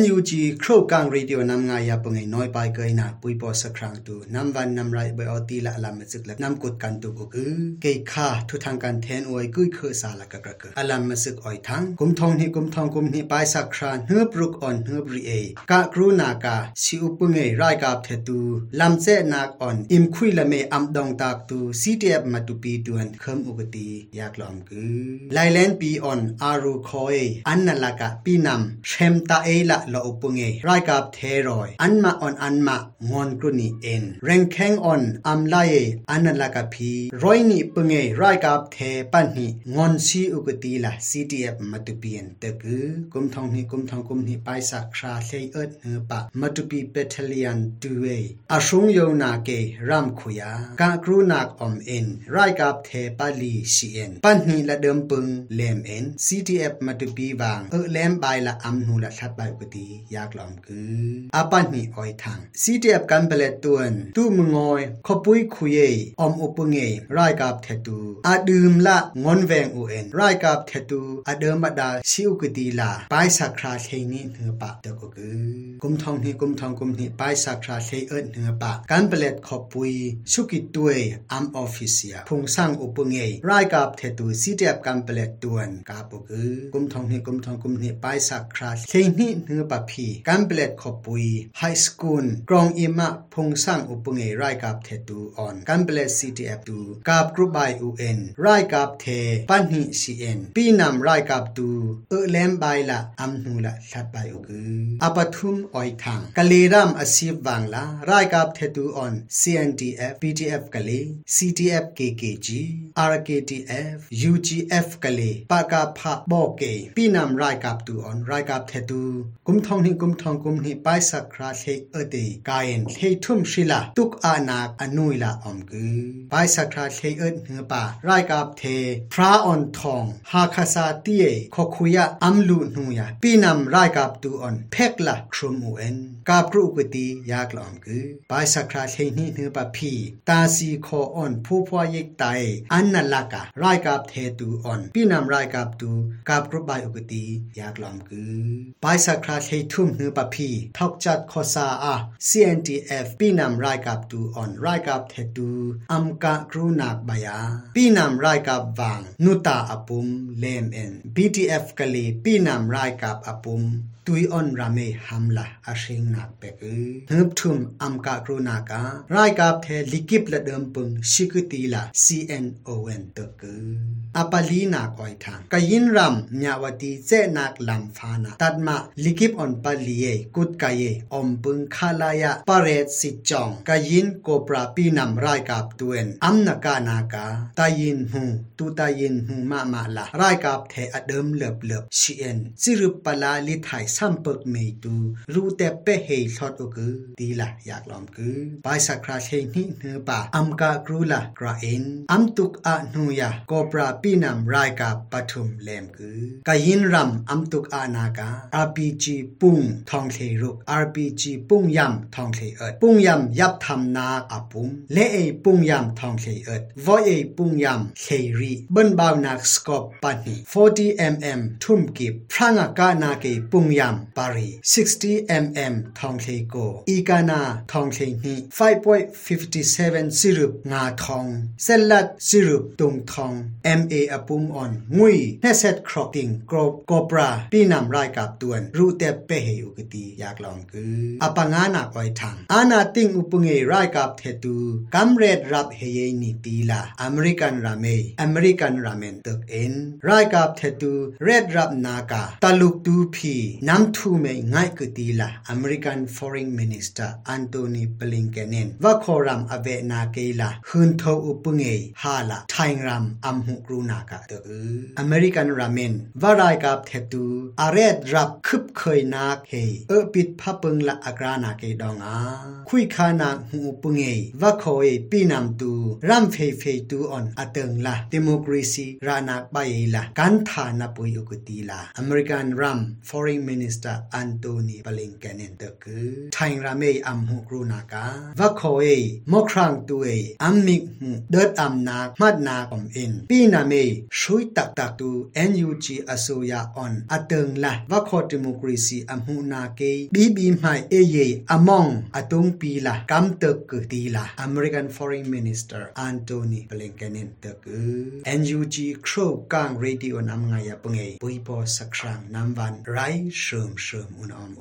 NUG ครกังรีดิโอนำงายาปงไงน้อยไปเกยนาปุยปอสักครั้งตูนำวันนำไรเบอตีละลามมสึกละนำกดกันตูก็คือเกยค่าทุทางการแทนอวยกุยคือสาละกะกะกะอลามมสึกอ้อยทัละอปุงเอรายกับเทรอยอันมาออนอันมางอนกรุนีเอ็นเร่งแข้งออนอัมไลอันนันละกับพีรอยนี่ปุงเอรายกับเทปันนี่งอนซีอุกตีละซีดีเอฟมาตุเปียนตะกือกุมทองนี่กุมทองกุมนี่ไปสักคราเลยเอิดเนือปะมาตุปีเปเทเลียนดูเออาชงโยนาเกรัมขุยากากรุนักอมเอ็นรกับเทปาลีซีเอ็นปันนี่ละเดิมปึงเลมเอ็นซีดีเอฟมาตุปีบางเออเลมไปละอัมนูละชัดไปกุกตีอยากลอมคืออาปันนี่อ้อยทาง CTF กันเปเลตวนตู้มงอยขปุยคุยอมอุปงเอไรกาบเทตูอาดื่มละงอนแวงอูเอ็นไรกาบเทตูอาเดิมบัดาชิอุกตีลาไปสักคราเทนี่เนือปะเดก็คือกุมทองนี่กุมทองกุมนี่ไปสักคราเทเอิดเนือปะกันเปเลตขปุยสุกิตวยอัมออฟฟิเซียพงสังอุปงเอไรกาบเทตู CTF กันเปเลตตวนกาปคือกุมทองนี่กุมทองกุมนี่ไปสักคราเทนี่เนือปะพีกันเปลตขปุยไฮสคูลกรองอิมะพงสังอุปงเอไรกาบเทตูออนกันเปเลต CTF ตูกาบกรุ๊ปไบอูเอ็นไรกาบเทปันหิซีเอ็นปีนำไรกาบตูเอเลมไบละอัมนูละชัดไปอุกืออปทุมออยทางกะเลรัมอสีบวังละไรกาบเทตูออน CNDF PDF กะเล CTF KKG RKTF UGF กะเลปากาพะบอกเกปีนำไรกาบตูออนไรกาบเทตูกุมทองหิกุมทองกุมหิไปสักคราเทอเตกาย็นเททุ่มชิลาตุกอานาอนุยละอมกือไปสักคราเทเอิดเหือป่าไรกาบเท พระอ่อนทองฮาคาซาตีเอขอคุยะอัมลูนูยาปีนำไรกาบตูอ่อนเพกละครุมอูเอ็นกาบกรุกตียากลอมกือไปสักคราเทนี่เหือป่าพีตาซีคออ่อนผู้พวยิกไตอันนัลากาไรกาบเทตูอ่อนปีนำไรกาบตูกาบกรุบายอุกตียากลอมกือไปสักคราเคทุ่มหือปะพีทอกจัดขอซาอา CNTF ปีนำไรกับตูออนไรกับเทตูอัมกะกรูนักบายาปีนำไรกับวังนุตาอปุมเลมเอ็น BTF กะลีปีนำไรกับอปุมตุยออนราเมฮัมลาอาเชิงนักเปกฮึบทุมอัมกะกรูนากาไรกับเทลิกิปละเดิมปึงชิกตีลา CNON ตกอปาลีนาคอยทางกยินรัมญาวตีเจนักลัมฟานาตัดมาลิกิปออนปาลีเอกุดกายอมปึงคาลายะปาเรตสิจองกยินโกปราปีนำไรกับตวนอัมนากานากาตายินหูตูตายินหูมามาลาไรกับเทอเดิมเลือบเลือบชีเอ็นซิรุปลาลิไทยสัมปกเมตูรูแต่เปเฮทอดอุกือดีละอยากลอมกือไปสักคราเชนี่เนื้อป่าอัมกากรูละกราเอ็นอัมตุกอะนูยาโกปราปีนำไรกับปทุมเลมกือกายินรัมอัมตุกอานากา RPG ปุ้งทองเทรุก RPG ปุ้งยำทองเทเอิดปุ้งยำยับทำนาอาปุมเลเอปุ้งยำทองเทเอิดวอเอปุ้งยำเครีเบิ้นบาวนักสกอปปานี40 mm ทุ่มกิบพรางกานาเกปุ้งย ำปารี60 mm ทองเทโกอีกานาทองเทนี5.57สิรุปงาทองเซลัดสิรุปตุงทอง MA อปุมออนงุยเนเซตครอปติงกรอบกอบราปีนำรายกับตวนรูเตเปเฮอุกตีอยากลองคืออปังานาคอยทางอานาติงอุปงเอรายกับเทตูกัมเรดรับเฮเยนีตีลาอเมริกันราเมอเมริกันราเมนตึกเอ็นรายกับเทตูเรดรับนากาตาลุกตูพีน้ำทูเมง่า า Nangthume Ngaikutila, American Foreign Minister Anthony Blinkenin, Vakoram Ave Nakeila, Hunto Upunge, Hala, Taingram Amhukrunaka, the American Ramen, Varaikap Tetu, Aret Rap Kup Khoi Nak He, Upit Papung La Agrana Ke Donga, Kuikana Hupunge, Vakoe Pinam Tu, Ramfe Fe Tu on Ateng La, Democracy Rana Baila, Gantha Napuyukutila, American Ram, Foreign Minister Minister Anthony Blinken te ku thain ra me am hu kru na ka va kho e mo krang tu e am mik mu dot am na mat na kom in pi na me shui tak tak tu NUG asoya on ateng la va kho democracy am hu na ke bi bi mai e ye among atung pi la kam te ku ti la American Foreign Minister Anthony Blinken te ku NUG crow kang radio nam nga ya pnge pui po sakrang nam van rai Shum shum und Arm.